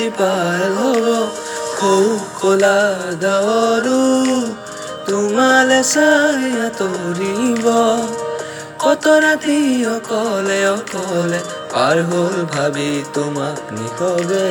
বুজি পাৰ হ'ব। সৌ কলা ডাৱৰো তোমালে চাই তৰিব। কত ৰাতি অকলে অকলে পাৰ হ'ল ভাবি তোমাক নিশবে